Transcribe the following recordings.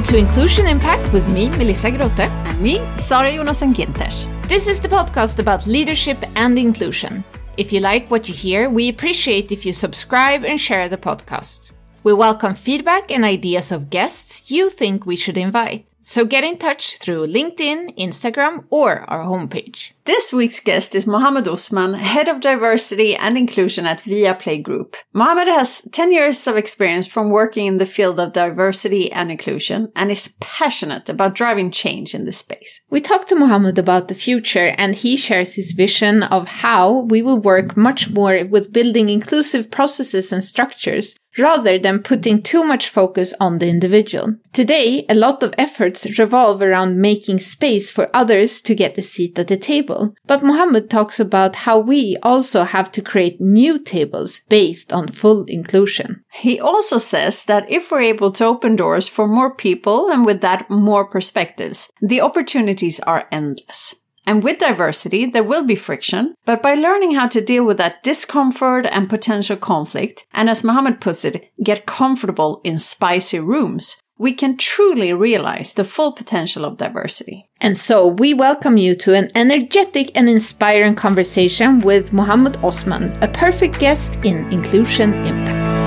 Welcome to Inclusion Impact with me, Melissa Grote. And me, Sara Jonasson Ginters. This is the podcast about leadership and inclusion. If you like what you hear, we appreciate if you subscribe and share the podcast. We welcome feedback and ideas of guests you think we should invite. So get in touch through LinkedIn, Instagram, or our homepage. This week's guest is Mohammed Osman, Head of Diversity and Inclusion at Viaplay Group. Mohammed has 10 years of experience from working in the field of diversity and inclusion and is passionate about driving change in this space. We talked to Mohammed about the future and he shares his vision of how we will work much more with building inclusive processes and structures rather than putting too much focus on the individual. Today, a lot of efforts revolve around making space for others to get a seat at the table. But Mohammed talks about how we also have to create new tables based on full inclusion. He also says that if we're able to open doors for more people and with that more perspectives, the opportunities are endless. And with diversity, there will be friction, but by learning how to deal with that discomfort and potential conflict, and as Mohammed puts it, get comfortable in spicy rooms, we can truly realize the full potential of diversity. And so we welcome you to an energetic and inspiring conversation with Mohammed Osman, a perfect guest in Inclusion Impact.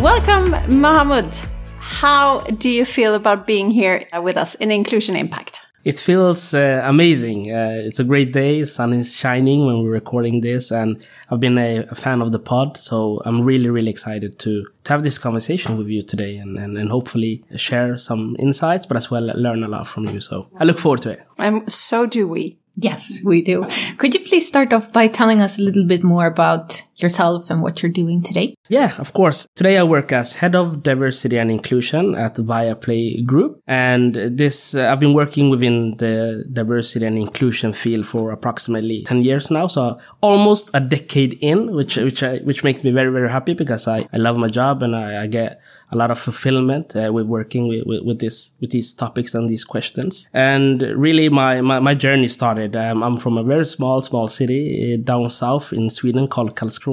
Welcome, Mohammed. How do you feel about being here with us in Inclusion Impact? It feels uh, amazing. Uh, it's a great day. Sun is shining when we're recording this, and I've been a, a, fan of the pod, so I'm really, really excited to to have this conversation with you today, and, and, and hopefully share some insights, but as well learn a lot from you. So I look forward to it. And so do we. Yes, we do. Could you please start off by telling us a little bit more about yourself and what you're doing today? Yeah, of course. Today I work as head of diversity and inclusion at Viaplay Group. And this, uh, I've been working within the diversity and inclusion field for approximately 10 years now. So almost a decade in, which, which, I, which makes me very, very happy because I, I love my job and I, I get a lot of fulfillment uh, with working with, with, with, this, with these topics and these questions. And really my, my, my journey started. Um, I'm from a very small, small city uh, down south in Sweden called Karlskrona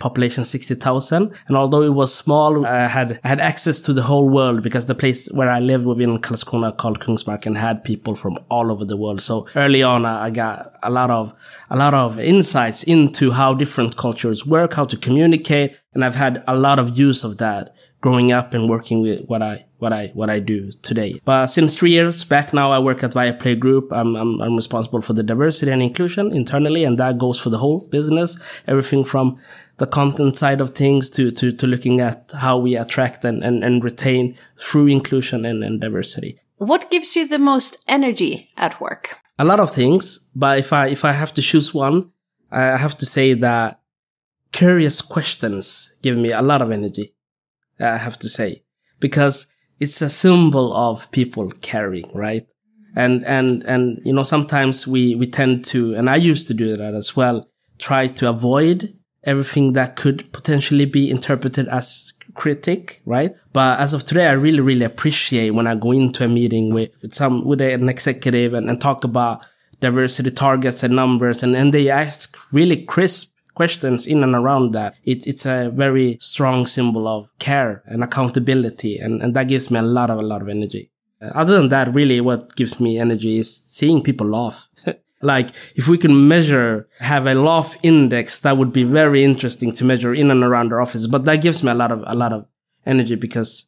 Population 60,000. And although it was small, I had, I had access to the whole world because the place where I lived within Karlskrona called Kungsmarken had people from all over the world. So early on, I got a lot of, a lot of insights into how different cultures work, how to communicate. And I've had a lot of use of that growing up and working with what I what I what I do today. But since three years back now, I work at Viaplay Group. I'm, I'm, I'm responsible for the diversity and inclusion internally, and that goes for the whole business. Everything from the content side of things to to, to looking at how we attract and, and, and retain through inclusion and, and diversity. What gives you the most energy at work? A lot of things, but if I if I have to choose one, I have to say that curious questions give me a lot of energy. I have to say because it's a symbol of people caring, right? And, and, and, you know, sometimes we, we tend to, and I used to do that as well, try to avoid everything that could potentially be interpreted as critic, right? But as of today, I really, really appreciate when I go into a meeting with, with some, with an executive and, and talk about diversity targets and numbers and, and they ask really crisp questions in and around that, it, it's a very strong symbol of care and accountability. And, and that gives me a lot of, a lot of energy. Uh, other than that, really what gives me energy is seeing people laugh. like if we can measure, have a laugh index, that would be very interesting to measure in and around our office. But that gives me a lot of, a lot of energy because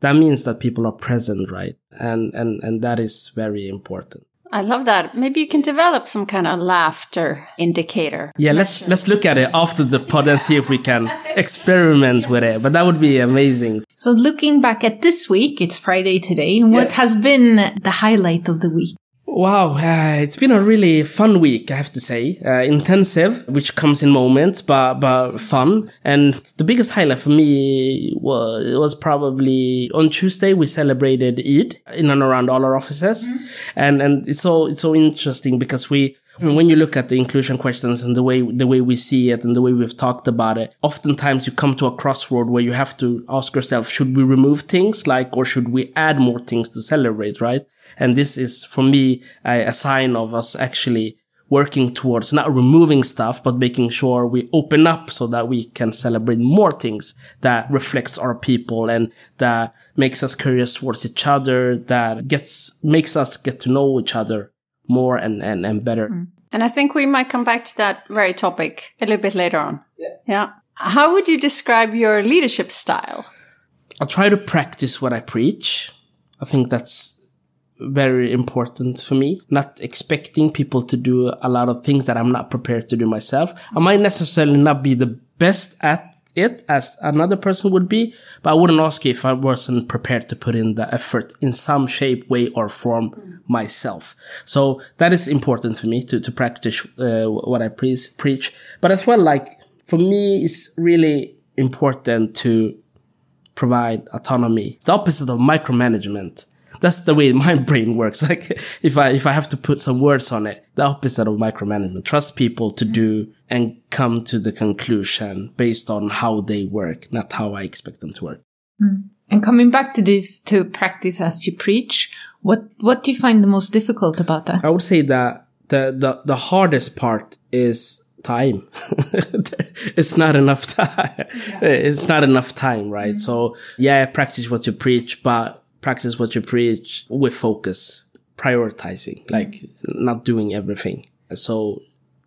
that means that people are present, right? And, and, and that is very important. I love that. Maybe you can develop some kind of laughter indicator. Yeah, let's let's look at it after the pod and see if we can experiment with it. But that would be amazing. So looking back at this week, it's Friday today. What yes. has been the highlight of the week? Wow, uh, it's been a really fun week, I have to say. Uh, intensive, which comes in moments, but but fun. And the biggest highlight for me was was probably on Tuesday we celebrated Eid in and around all our offices, mm-hmm. and and it's so it's so interesting because we Hmm, when you look at the inclusion questions and the way the way we see it and the way we've talked about it, oftentimes you come to a crossroad where you have to ask yourself, should we remove things like, or should we add more things to celebrate, right? And this is for me a, a sign of us actually working towards not removing stuff, but making sure we open up so that we can celebrate more things that reflects our people and that makes us curious towards each other, that gets, makes us get to know each other more and, and, and better. Mm. And I think we might come back to that very topic a little bit later on. Yeah. yeah. How would you describe your leadership style? I try to practice what I preach. I think that's very important for me. Not expecting people to do a lot of things that I'm not prepared to do myself. I might necessarily not be the best at it as another person would be, but I wouldn't ask if I wasn't prepared to put in the effort in some shape, way, or form myself. So that is important for me to, to practice uh, what I pre- preach. But as well, like for me, it's really important to provide autonomy, the opposite of micromanagement that's the way my brain works. Like if I if I have to put some words on it, the opposite of micromanagement. Trust people to do and come to the conclusion based on how they work, not how I expect them to work. Mm. And coming back to this to practice as you preach, what what do you find the most difficult about that? I would say that the the, the hardest part is time. it's not enough time. Yeah. It's not enough time, right? Mm. So yeah, practice what you preach, but practice what you preach with focus, prioritizing, mm-hmm. like not doing everything. So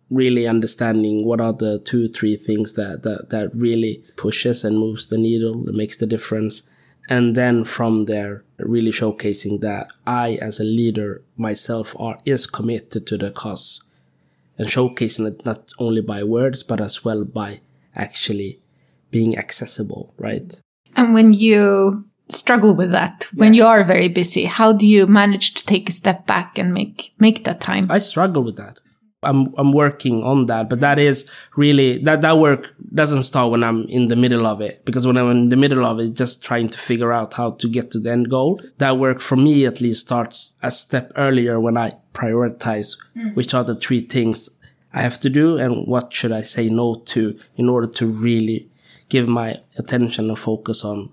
really understanding what are the two, three things that, that, that really pushes and moves the needle and makes the difference. And then from there, really showcasing that I, as a leader myself, are is committed to the cause and showcasing it not only by words, but as well by actually being accessible, right? And when you struggle with that. When you are very busy how do you manage to take a step back and make make that time? I struggle with that. I'm i'm working on that but that is really that that work doesn't start when i'm in the middle of it because when i'm in the middle of it just trying to figure out how to get to the end goal that work for me at least starts a step earlier when i prioritize mm. which are the three things i have to do and what should i say no to in order to really give my attention and focus on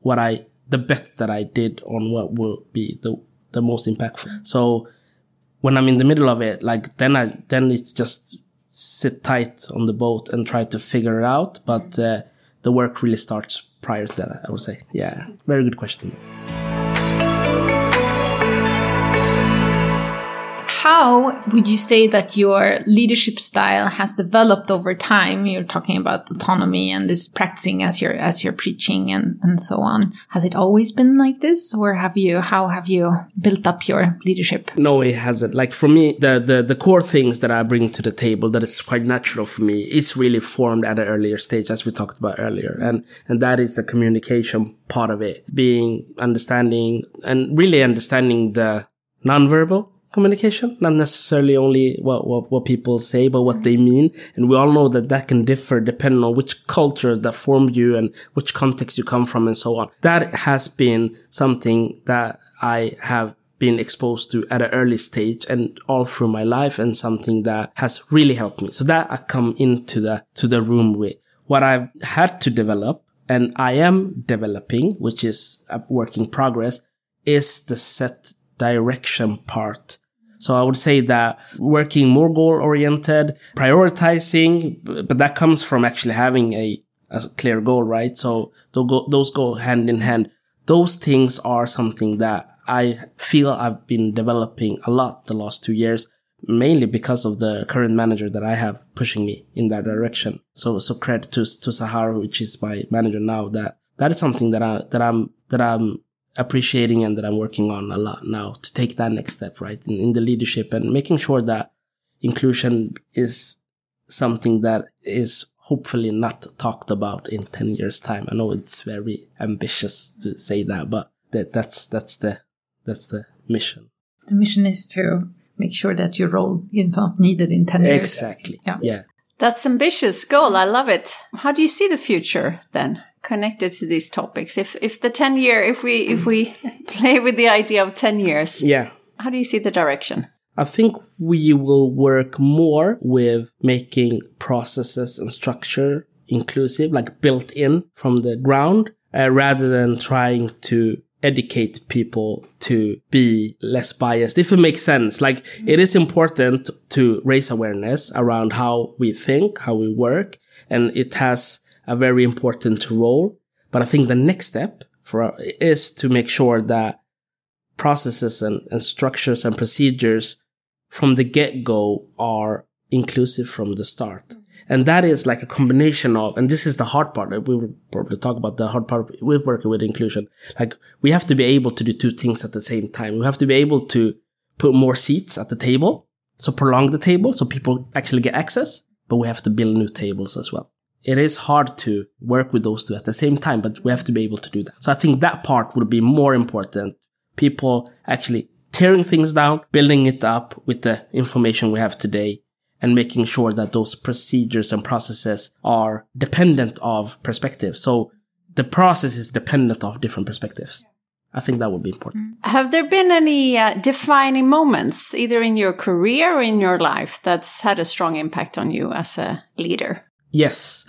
what I the bet that I did on what will be the the most impactful. So when I'm in the middle of it, like then I then it's just sit tight on the boat and try to figure it out. But uh, the work really starts prior to that. I would say, yeah, very good question. How would you say that your leadership style has developed over time? You're talking about autonomy and this practicing as you're as you're preaching and and so on. Has it always been like this, or have you? How have you built up your leadership? No, it hasn't. Like for me, the the the core things that I bring to the table that is quite natural for me is really formed at an earlier stage, as we talked about earlier, and and that is the communication part of it, being understanding and really understanding the nonverbal communication, not necessarily only what, what, what people say, but what they mean. And we all know that that can differ depending on which culture that formed you and which context you come from and so on. That has been something that I have been exposed to at an early stage and all through my life and something that has really helped me. So that I come into the, to the room with what I've had to develop and I am developing, which is a work in progress, is the set direction part so I would say that working more goal oriented, prioritizing, but that comes from actually having a, a clear goal, right? So those go hand in hand. Those things are something that I feel I've been developing a lot the last two years, mainly because of the current manager that I have pushing me in that direction. So, so credit to, to Sahar, which is my manager now, that that is something that I, that I'm, that I'm appreciating and that I'm working on a lot now to take that next step, right? In, in the leadership and making sure that inclusion is something that is hopefully not talked about in 10 years time. I know it's very ambitious to say that, but that, that's, that's the, that's the mission. The mission is to make sure that your role is not needed in 10 years. Exactly. Yeah. yeah. That's ambitious goal. I love it. How do you see the future then? Connected to these topics. If if the 10 year if we if we play with the idea of 10 years yeah. how do you see the direction? I think we will work more with making processes and structure inclusive like built in from the ground uh, rather than trying to educate people to be less biased. If it makes sense. Like it is important to raise awareness around how we think how we work and it has a very important role but i think the next step for is to make sure that processes and, and structures and procedures from the get-go are inclusive from the start mm-hmm. and that is like a combination of, and this is the hard part. That we will probably talk about the hard part with working with inclusion. Like we have to be able to do two things at the same time. We have to be able to put more seats at the table. So prolong the table so people actually get access, but we have to build new tables as well. It is hard to work with those two at the same time, but we have to be able to do that. So I think that part would be more important. People actually tearing things down, building it up with the information we have today and making sure that those procedures and processes are dependent of perspective. So the process is dependent of different perspectives. I think that would be important. Have there been any uh, defining moments, either in your career or in your life, that's had a strong impact on you as a leader? Yes.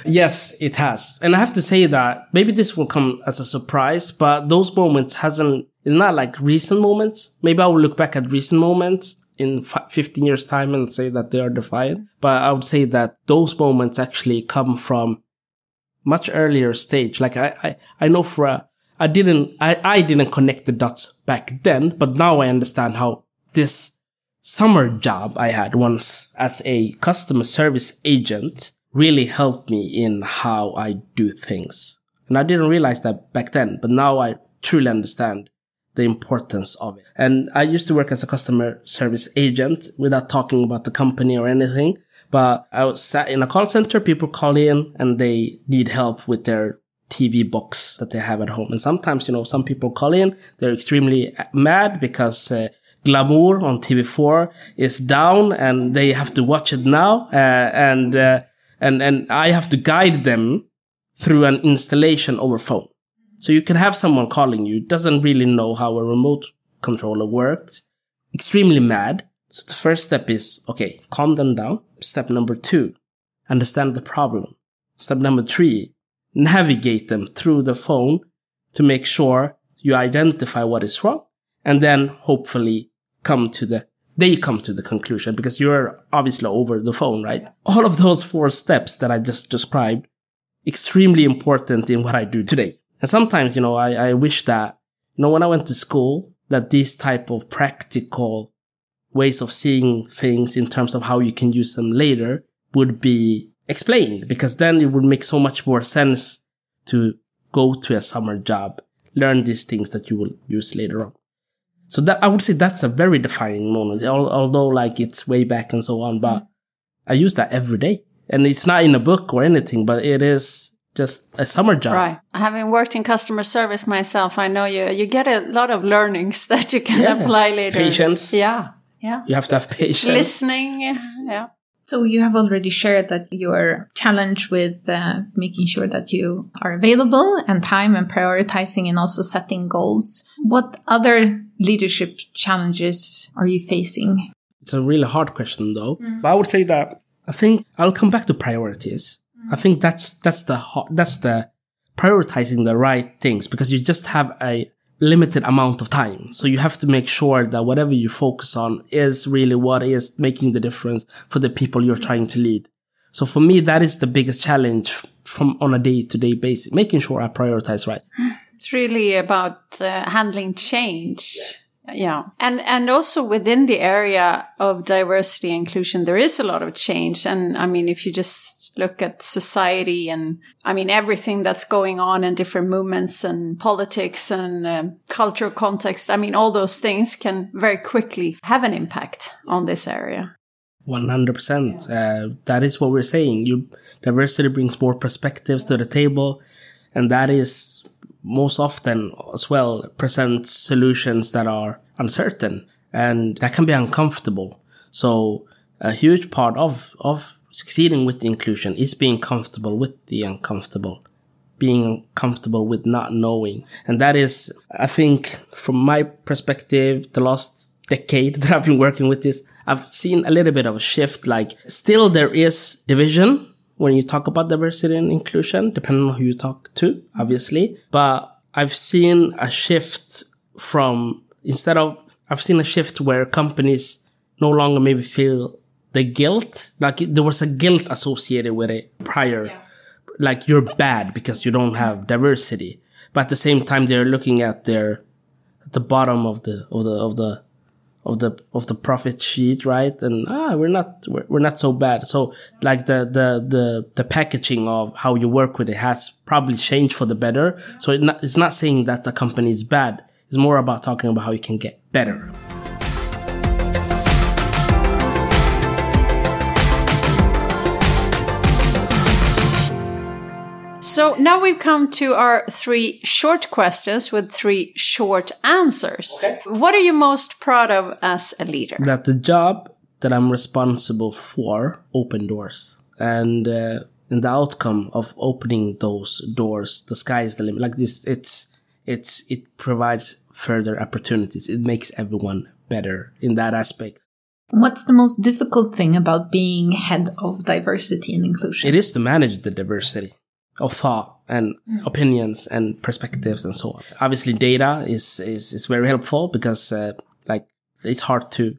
yes, it has. And I have to say that maybe this will come as a surprise, but those moments hasn't, it's not like recent moments. Maybe I will look back at recent moments in 15 years time and say that they are defiant. But I would say that those moments actually come from much earlier stage. Like I, I, I know for a, I didn't, I, I didn't connect the dots back then, but now I understand how this summer job I had once as a customer service agent really helped me in how I do things. And I didn't realize that back then, but now I truly understand the importance of it. And I used to work as a customer service agent without talking about the company or anything. But I was sat in a call center, people call in and they need help with their TV box that they have at home. And sometimes, you know, some people call in, they're extremely mad because uh, Glamour on TV4 is down and they have to watch it now. Uh, and, uh, and, and I have to guide them through an installation over phone. So you can have someone calling you, doesn't really know how a remote controller works, extremely mad. So the first step is, okay, calm them down. Step number two, understand the problem. Step number three, navigate them through the phone to make sure you identify what is wrong and then hopefully come to the they come to the conclusion because you're obviously over the phone, right? All of those four steps that I just described, extremely important in what I do today. And sometimes, you know, I, I wish that, you know, when I went to school, that these type of practical ways of seeing things in terms of how you can use them later would be explained because then it would make so much more sense to go to a summer job, learn these things that you will use later on. So that I would say that's a very defining moment, although like it's way back and so on, but mm-hmm. I use that every day. And it's not in a book or anything, but it is just a summer job. Right. Having worked in customer service myself, I know you you get a lot of learnings that you can yeah. apply later. Patience. Yeah. Yeah. You have to have patience. Listening. Yeah. So you have already shared that your challenge with uh, making sure that you are available and time and prioritizing and also setting goals. What other leadership challenges are you facing? It's a really hard question though. Mm. But I would say that I think I'll come back to priorities. I think that's, that's the, that's the prioritizing the right things because you just have a limited amount of time. So you have to make sure that whatever you focus on is really what is making the difference for the people you're trying to lead. So for me, that is the biggest challenge from on a day to day basis, making sure I prioritize right. It's really about uh, handling change. Yeah yeah. And, and also within the area of diversity and inclusion, there is a lot of change. And I mean, if you just look at society and I mean, everything that's going on in different movements and politics and um, cultural context, I mean, all those things can very quickly have an impact on this area. 100%. Uh, that is what we're saying. You, diversity brings more perspectives to the table. And that is most often as well presents solutions that are uncertain and that can be uncomfortable. So a huge part of, of succeeding with the inclusion is being comfortable with the uncomfortable, being comfortable with not knowing. And that is, I think, from my perspective, the last decade that I've been working with this, I've seen a little bit of a shift. Like still there is division when you talk about diversity and inclusion, depending on who you talk to, obviously. But I've seen a shift from instead of I've seen a shift where companies no longer maybe feel the guilt like there was a guilt associated with it prior yeah. like you're bad because you don't have diversity but at the same time they're looking at their at the bottom of the of the of the of the of the profit sheet right? And ah we're not we're, we're not so bad. So like the the the the packaging of how you work with it has probably changed for the better. So it not, it's not saying that the company is bad. It's more about talking about how you can get better So now we've come to our three short questions with three short answers. Okay. What are you most proud of as a leader? That the job that I'm responsible for open doors. And uh, in the outcome of opening those doors, the sky is the limit. Like this, it's, it's, it provides further opportunities. It makes everyone better in that aspect. What's the most difficult thing about being head of diversity and inclusion? It is to manage the diversity of thought and mm. opinions and perspectives and so on. Obviously, data is is, is very helpful because uh, like it's hard to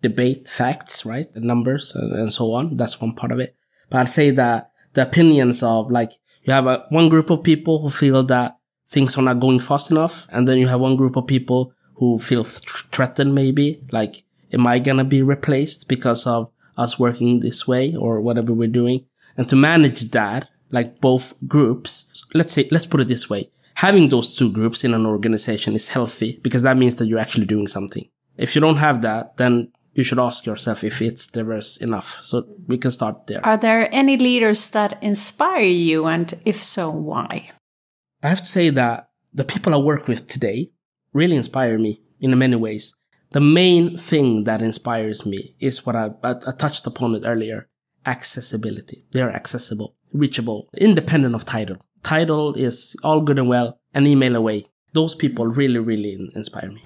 debate facts, right? The numbers and, and, so on. That's one part of it. But I'd say that the opinions of like you have a, one group of people who feel that things are not going fast enough, and then you have one group of people who feel th- threatened. Maybe like, am I gonna be replaced because of us working this way or whatever we're doing? And to manage that like both groups, let's say, let's put it this way. Having those two groups in an organization is healthy because that means that you're actually doing something. If you don't have that, then you should ask yourself if it's diverse enough. So we can start there. Are there any leaders that inspire you? And if so, why? I have to say that the people I work with today really inspire me in many ways. The main thing that inspires me is what I, I, touched upon it earlier accessibility. They are accessible reachable, independent of title. Title is all good and well, an email away. Those people really, really inspire me.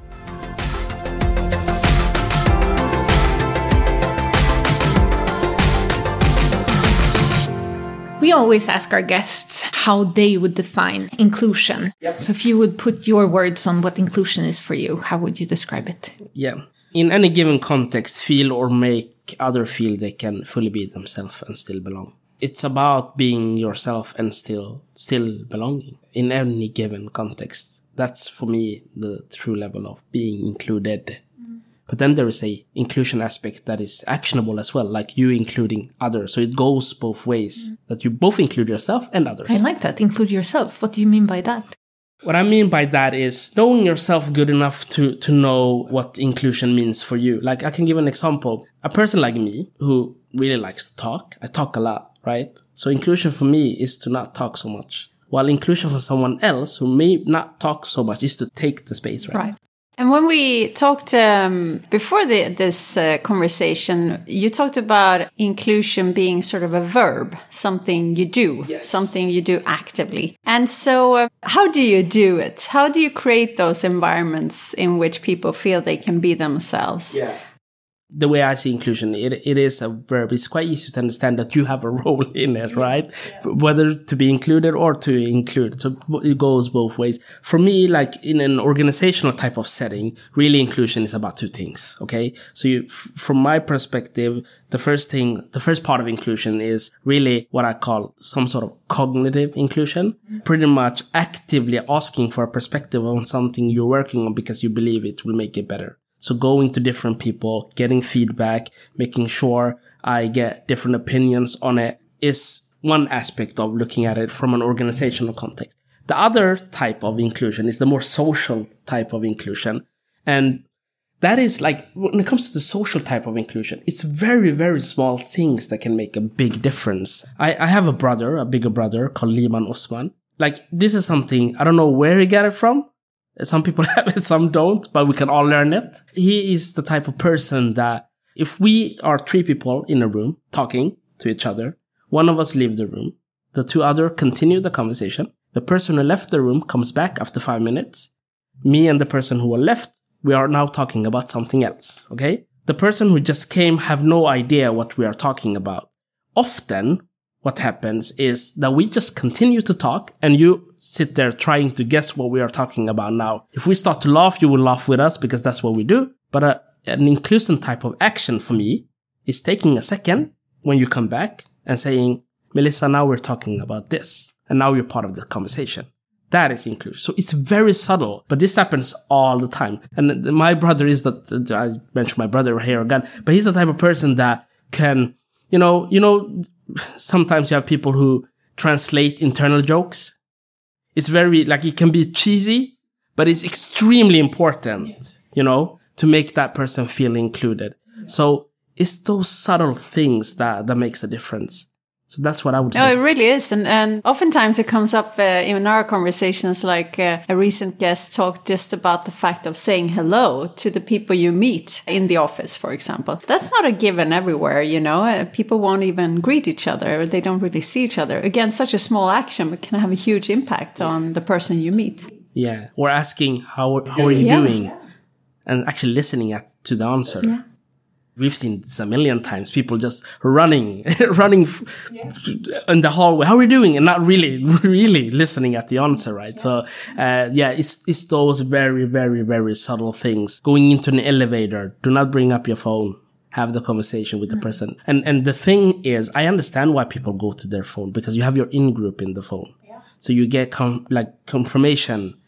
We always ask our guests how they would define inclusion. Yep. So, if you would put your words on what inclusion is for you, how would you describe it? Yeah. In any given context, feel or make other feel they can fully be themselves and still belong it's about being yourself and still still belonging in any given context. That's for me the true level of being included. Mm. But then there is a inclusion aspect that is actionable as well, like you including others. So it goes both ways, mm. that you both include yourself and others. I like that. Include yourself. What do you mean by that? What I mean by that is knowing yourself good enough to, to know what inclusion means for you. Like I can give an example. A person like me who really likes to talk, I talk a lot right? So inclusion for me is to not talk so much. While inclusion for someone else who may not talk so much is to take the space, right? Right. And when we talked um, before the, this uh, conversation, you talked about inclusion being sort of a verb, something you do, yes. something you do actively. And so, uh, how do you do it? How do you create those environments in which people feel they can be themselves? Yeah the way I see inclusion, it, it is a verb. It's quite easy to understand that you have a role in it, right? Yeah. Whether to be included or to include. So it goes both ways. For me, like in an organizational type of setting, really inclusion is about two things. Okay. So you, from my perspective, the first thing, the first part of inclusion is really what I call some sort of cognitive inclusion. Mm-hmm. Pretty much actively asking for a perspective on something you're working on because you believe it will make it better. So going to different people, getting feedback, making sure I get different opinions on it is one aspect of looking at it from an organizational context. The other type of inclusion is the more social type of inclusion. And that is like, when it comes to the social type of inclusion, it's very, very small things that can make a big difference. I, I have a brother, a bigger brother called Liman Osman. Like, this is something, I don't know where he got it from, some people have it, some don't, but we can all learn it. He is the type of person that if we are three people in a room talking to each other, one of us leave the room, the two other continue the conversation. The person who left the room comes back after five minutes. Me and the person who were left, we are now talking about something else. Okay. The person who just came have no idea what we are talking about. Often what happens is that we just continue to talk and you sit there trying to guess what we are talking about now. If we start to laugh, you will laugh with us because that's what we do. But a, an inclusion type of action for me is taking a second when you come back and saying, Melissa, now we're talking about this. And now you're part of the conversation. That is inclusion. So it's very subtle, but this happens all the time. And my brother is that, I mentioned my brother here again, but he's the type of person that can, you know, you know, sometimes you have people who translate internal jokes. It's very, like, it can be cheesy, but it's extremely important, you know, to make that person feel included. So it's those subtle things that, that makes a difference. So that's what I would say. No, it really is. And, and oftentimes it comes up uh, in our conversations, like uh, a recent guest talked just about the fact of saying hello to the people you meet in the office, for example. That's not a given everywhere, you know. Uh, people won't even greet each other. They don't really see each other. Again, such a small action but can have a huge impact on the person you meet. Yeah. Or asking, how, how are you yeah. doing? And actually listening at, to the answer. Yeah we've seen this a million times. People just running, running yeah. in the hallway. How are we doing? And not really, really listening at the answer, right? Yeah. So, uh, yeah, it's, it's those very, very, very subtle things. Going into an elevator, do not bring up your phone. Have the conversation with the mm. person. And, and the thing is, I understand why people go to their phone because you have your in group in the phone. Yeah. So you get com- like confirmation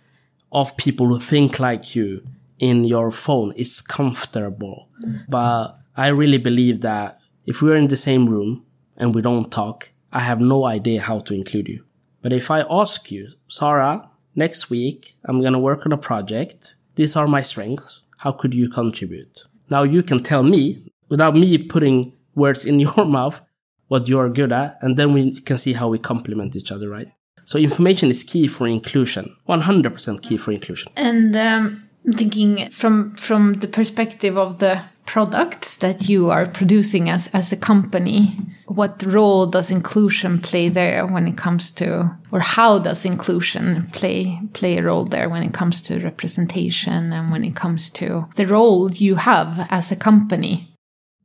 of people who think like you in your phone. It's comfortable. Mm. But I really believe that if we're in the same room and we don't talk, I have no idea how to include you. But if I ask you, Sara, next week I'm going to work on a project. These are my strengths. How could you contribute? Now you can tell me without me putting words in your mouth what you're good at. And then we can see how we complement each other, right? So information is key for inclusion. 100% key for inclusion. And, um, I'm thinking from, from the perspective of the products that you are producing as, as a company, what role does inclusion play there when it comes to, or how does inclusion play, play a role there when it comes to representation and when it comes to the role you have as a company?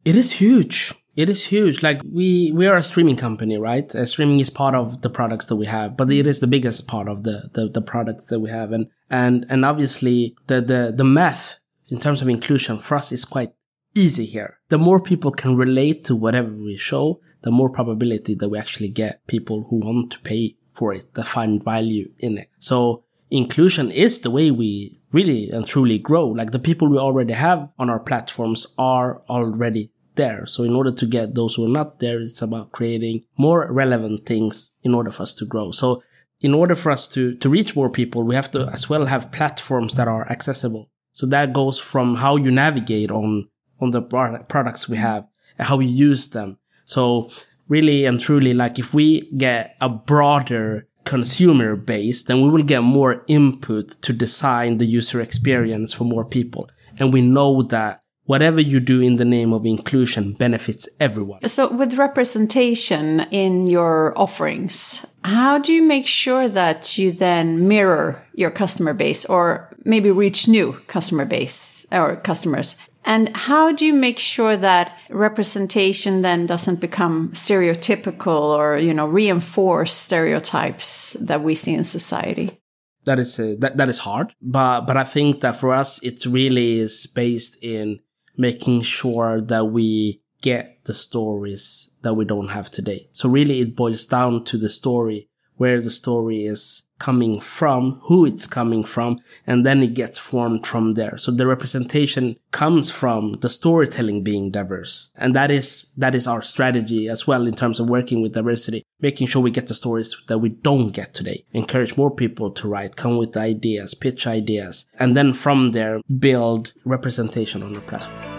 It is huge. It is huge. Like we, we are a streaming company, right? Uh, streaming is part of the products that we have, but it is the biggest part of the, the, the products that we have. And, and, and obviously the, the, the math in terms of inclusion for us is quite easy here. The more people can relate to whatever we show, the more probability that we actually get people who want to pay for it, that find value in it. So inclusion is the way we really and truly grow. Like the people we already have on our platforms are already there. So in order to get those who are not there, it's about creating more relevant things in order for us to grow. So in order for us to, to reach more people, we have to as well have platforms that are accessible. So that goes from how you navigate on on the products we have and how we use them. So really and truly, like if we get a broader consumer base, then we will get more input to design the user experience for more people. And we know that whatever you do in the name of inclusion benefits everyone. So with representation in your offerings, how do you make sure that you then mirror your customer base or maybe reach new customer base or customers? And how do you make sure that representation then doesn't become stereotypical or, you know, reinforce stereotypes that we see in society? That is uh, that that is hard, but but I think that for us it really is based in making sure that we get the stories that we don't have today. So really it boils down to the story, where the story is coming from, who it's coming from, and then it gets formed from there. So the representation comes from the storytelling being diverse. And that is, that is our strategy as well in terms of working with diversity, making sure we get the stories that we don't get today, encourage more people to write, come with ideas, pitch ideas, and then from there build representation on the platform.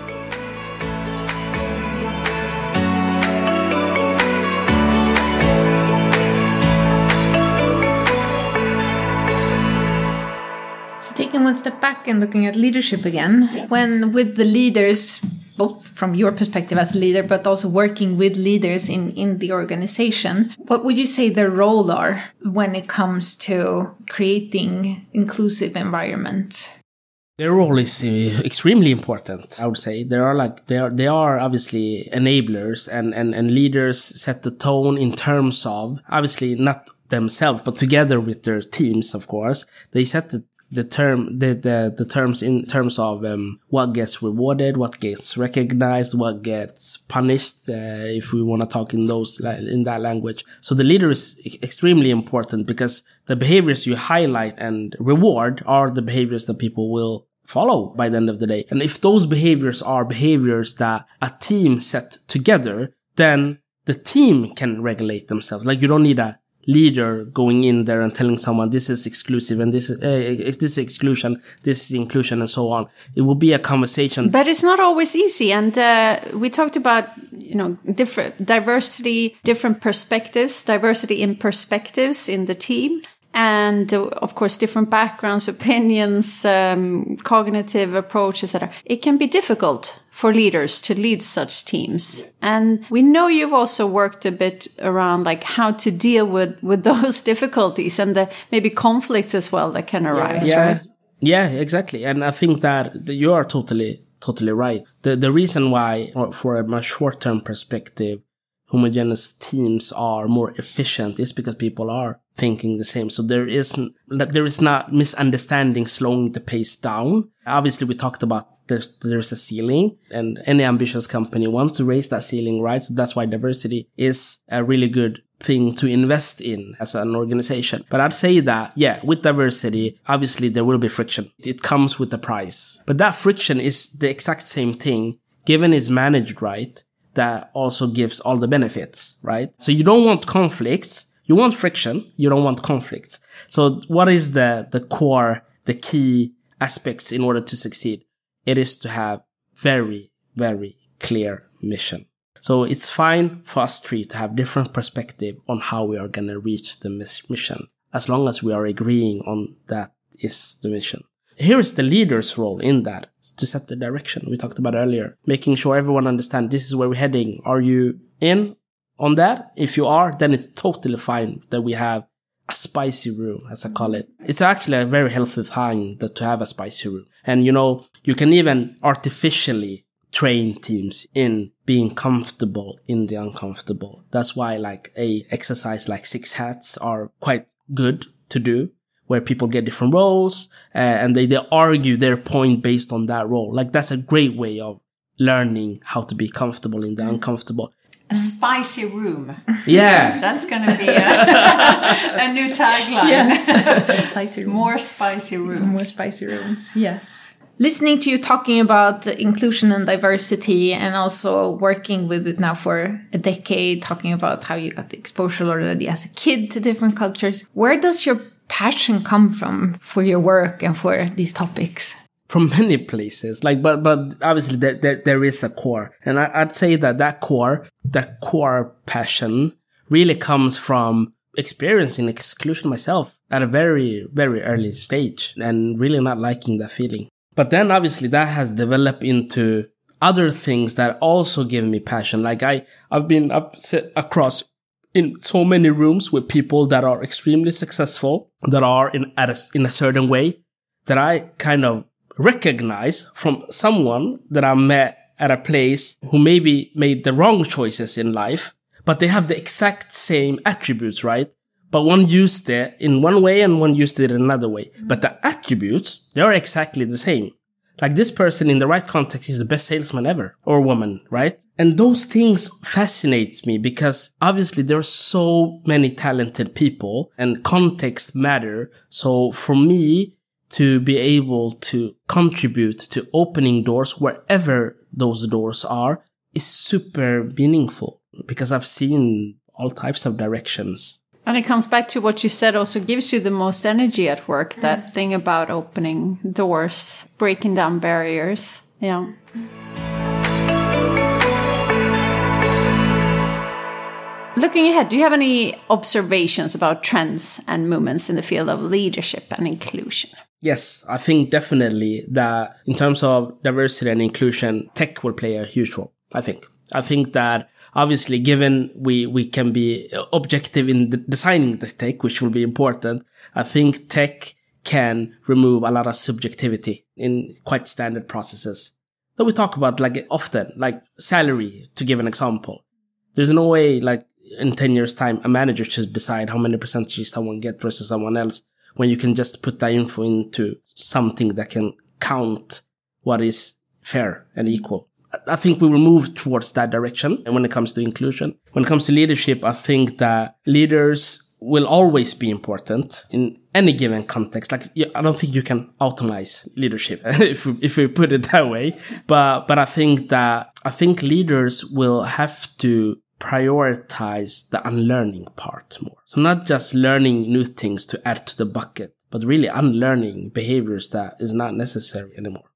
Taking one step back and looking at leadership again, yeah. when with the leaders, both from your perspective as a leader, but also working with leaders in, in the organization, what would you say their role are when it comes to creating inclusive environment? Their role is uh, extremely important, I would say. There are like, they are, they are obviously enablers and, and, and leaders set the tone in terms of, obviously not themselves, but together with their teams, of course, they set the the term the, the the terms in terms of um, what gets rewarded what gets recognized what gets punished uh, if we want to talk in those in that language. So the leader is extremely important because the behaviors you highlight and reward are the behaviors that people will follow by the end of the day. And if those behaviors are behaviors that a team set together then the team can regulate themselves. Like you don't need a leader going in there and telling someone this is exclusive and this is uh, this is exclusion, this is inclusion, and so on. It will be a conversation. But it's not always easy. And uh, we talked about you know different diversity, different perspectives, diversity in perspectives in the team and uh, of course different backgrounds opinions um, cognitive approach etc it can be difficult for leaders to lead such teams. And we know you've also worked a bit around like how to deal with with those difficulties and the maybe conflicts as well that can arise yeah. right? yeah exactly. And i think that you are totally totally right. The the reason why for a much short term perspective homogeneous teams are more efficient is because people are thinking the same. So there is there is not misunderstanding slowing the pace down. Obviously, we talked about there's there's a ceiling, and any ambitious company wants to raise that ceiling, right? So that's why diversity is a really good thing to invest in as an organization. But I'd say that, yeah, with diversity, obviously there will be friction. It comes with a price. But that friction is the exact same thing given it's managed right that also gives all the benefits, right? So you don't want conflicts you want friction. You don't want conflicts. So what is the, the core, the key aspects in order to succeed? It is to have very, very clear mission. So it's fine for us three to have different perspective on how we are going to reach the mission, as long as we are agreeing on that is the mission. Here is the leader's role in that to set the direction we talked about earlier, making sure everyone understands this is where we're heading. Are you in on that. If you are, then it's totally fine that we have a spicy room, as I call it. It's actually a very healthy thing that to have a spicy room. And you know, you can even artificially train teams in being comfortable in the uncomfortable. That's why like a exercise like six hats are quite good to do where people get different roles uh, and they, they argue their point based on that role. Like that's a great way of learning how to be comfortable in the mm. uncomfortable a spicy room. Yeah. That's going to be a, a new tagline. Yes. spicy room. More spicy rooms. More spicy rooms. Yes. Listening to you talking about inclusion and diversity and also working with it now for a decade, talking about how you got the exposure already as a kid to different cultures. Where does your passion come from for your work and for these topics? From many places. Like, but, but obviously there, there, there is a core. And I, I'd say that that core, that core passion really comes from experiencing exclusion myself at a very, very early stage and really not liking that feeling. But then obviously that has developed into other things that also give me passion. Like I, I've been I've up across in so many rooms with people that are extremely successful, that are in, at a, in a certain way that I kind of recognize from someone that I met at a place who maybe made the wrong choices in life, but they have the exact same attributes, right? But one used it in one way and one used it in another way. But the attributes, they are exactly the same. Like this person in the right context is the best salesman ever or woman, right? And those things fascinate me because obviously there are so many talented people and context matter. So for me, to be able to contribute to opening doors wherever those doors are is super meaningful because I've seen all types of directions. And it comes back to what you said also gives you the most energy at work, mm. that thing about opening doors, breaking down barriers. Yeah. Looking ahead, do you have any observations about trends and movements in the field of leadership and inclusion? Yes, I think definitely that in terms of diversity and inclusion, tech will play a huge role. I think. I think that obviously, given we, we can be objective in designing the tech, which will be important, I think tech can remove a lot of subjectivity in quite standard processes that we talk about like often, like salary, to give an example. There's no way, like, in 10 years time, a manager should decide how many percentages someone get versus someone else when you can just put that info into something that can count what is fair and equal. I think we will move towards that direction. And when it comes to inclusion, when it comes to leadership, I think that leaders will always be important in any given context. Like, I don't think you can automate leadership if we, if we put it that way. But, but I think that, I think leaders will have to prioritize the unlearning part more. So not just learning new things to add to the bucket, but really unlearning behaviors that is not necessary anymore.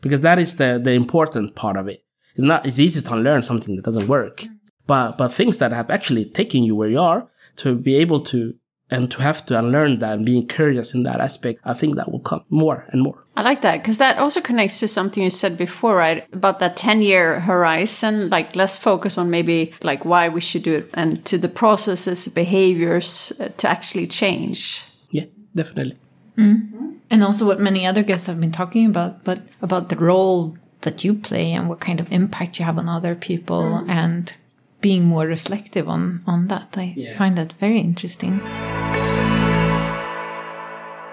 Because that is the, the important part of it. It's not, it's easy to unlearn something that doesn't work. Mm. But, but things that have actually taken you where you are to be able to and to have to unlearn that and being curious in that aspect, I think that will come more and more. I like that because that also connects to something you said before, right? About that 10 year horizon, like less focus on maybe like why we should do it and to the processes, behaviors uh, to actually change. Yeah, definitely. Mm. And also what many other guests have been talking about, but about the role that you play and what kind of impact you have on other people mm. and being more reflective on on that. I yeah. find that very interesting.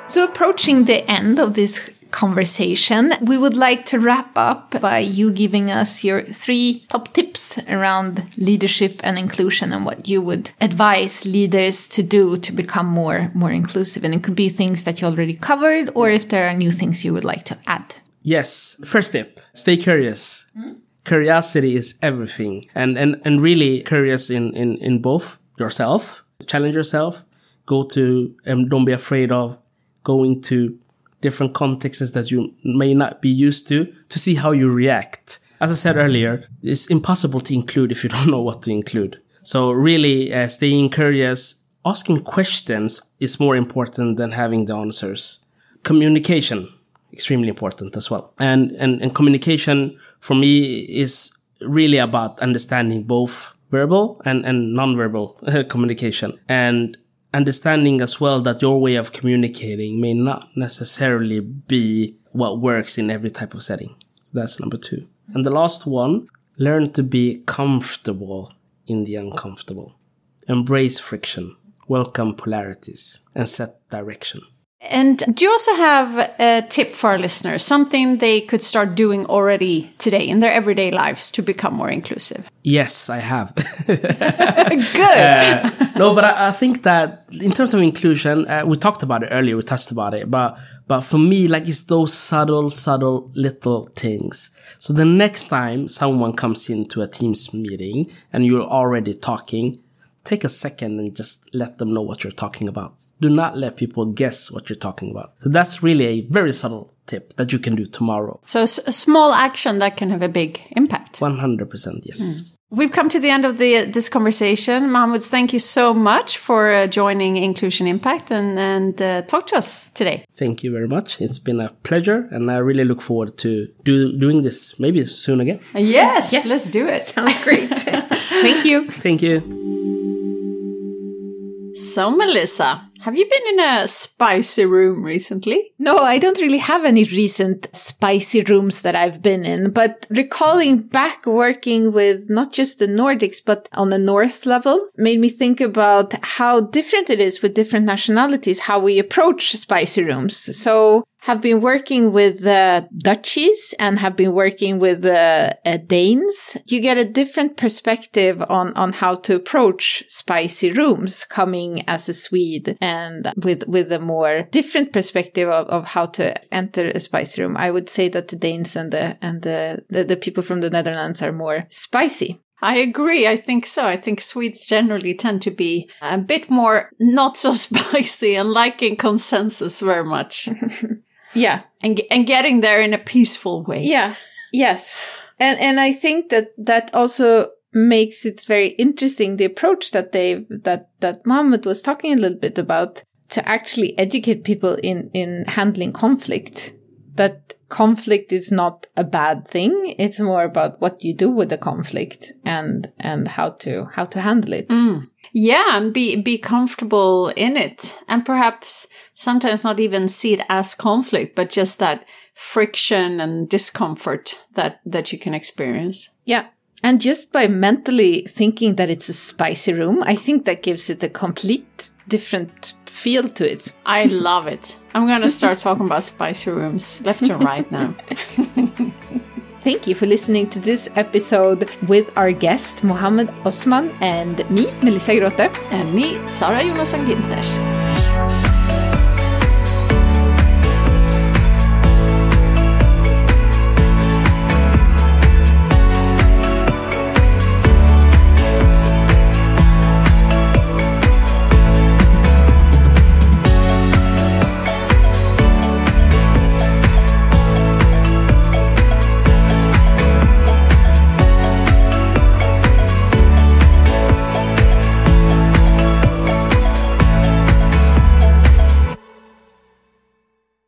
So, approaching the end of this conversation, we would like to wrap up by you giving us your three top tips around leadership and inclusion and what you would advise leaders to do to become more more inclusive. And it could be things that you already covered, or if there are new things you would like to add. Yes. First tip: stay curious. Mm curiosity is everything. And and and really curious in in in both yourself challenge yourself go to and don't be afraid of going to different contexts that you may not be used to to see how you react. As i said earlier it's impossible to include if you don't know what to include. So really uh, staying curious asking questions is more important than having the answers. Communication extremely important as well and and, and communication for me is really about understanding both verbal and, and non-verbal communication and understanding as well that your way of communicating may not necessarily be what works in every type of setting. So that's number two. And the last one, learn to be comfortable in the uncomfortable. Embrace friction, welcome polarities, and set direction. And do you also have a tip for our listeners, something they could start doing already today in their everyday lives to become more inclusive? Yes, I have. Good. Uh, no, but I, I, think that in terms of inclusion, uh, we talked about it earlier, we touched about it, but but for me, like it's those subtle, subtle little things. So the next time someone comes into a Teams meeting and you're already talking, take a second and just let them know what you're talking about. Do not let people guess what you're talking about. So that's really a very subtle tip that you can do tomorrow. So a small action that can have a big impact. 100% yes. Mm. We've come to the end of the this conversation. Mahmoud, thank you so much for uh, joining Inclusion Impact and, and uh, talk to us today. Thank you very much. It's been a pleasure, and I really look forward to do, doing this maybe soon again. Yes, yes, let's do it. Sounds great. thank you. Thank you. So, Melissa, have you been in a spicy room recently? No, I don't really have any recent spicy rooms that I've been in, but recalling back working with not just the Nordics, but on the North level made me think about how different it is with different nationalities, how we approach spicy rooms. So have been working with the Dutchies and have been working with the uh, Danes, you get a different perspective on, on how to approach spicy rooms coming as a Swede and with, with a more different perspective of, of how to enter a spicy room. I would say that the Danes and the, and the, the, the people from the Netherlands are more spicy. I agree. I think so. I think Swedes generally tend to be a bit more not so spicy and liking consensus very much. Yeah. And, and getting there in a peaceful way. Yeah. Yes. And, and I think that that also makes it very interesting the approach that they that that Mohammed was talking a little bit about to actually educate people in in handling conflict that conflict is not a bad thing it's more about what you do with the conflict and and how to how to handle it mm. Yeah, and be be comfortable in it, and perhaps sometimes not even see it as conflict, but just that friction and discomfort that that you can experience. Yeah, And just by mentally thinking that it's a spicy room, I think that gives it a complete different feel to it. I love it. I'm going to start talking about spicy rooms left and right now. Thank you for listening to this episode with our guest Mohammed Osman and me, Melissa Grote. And me, Sara Jonasson Ginters.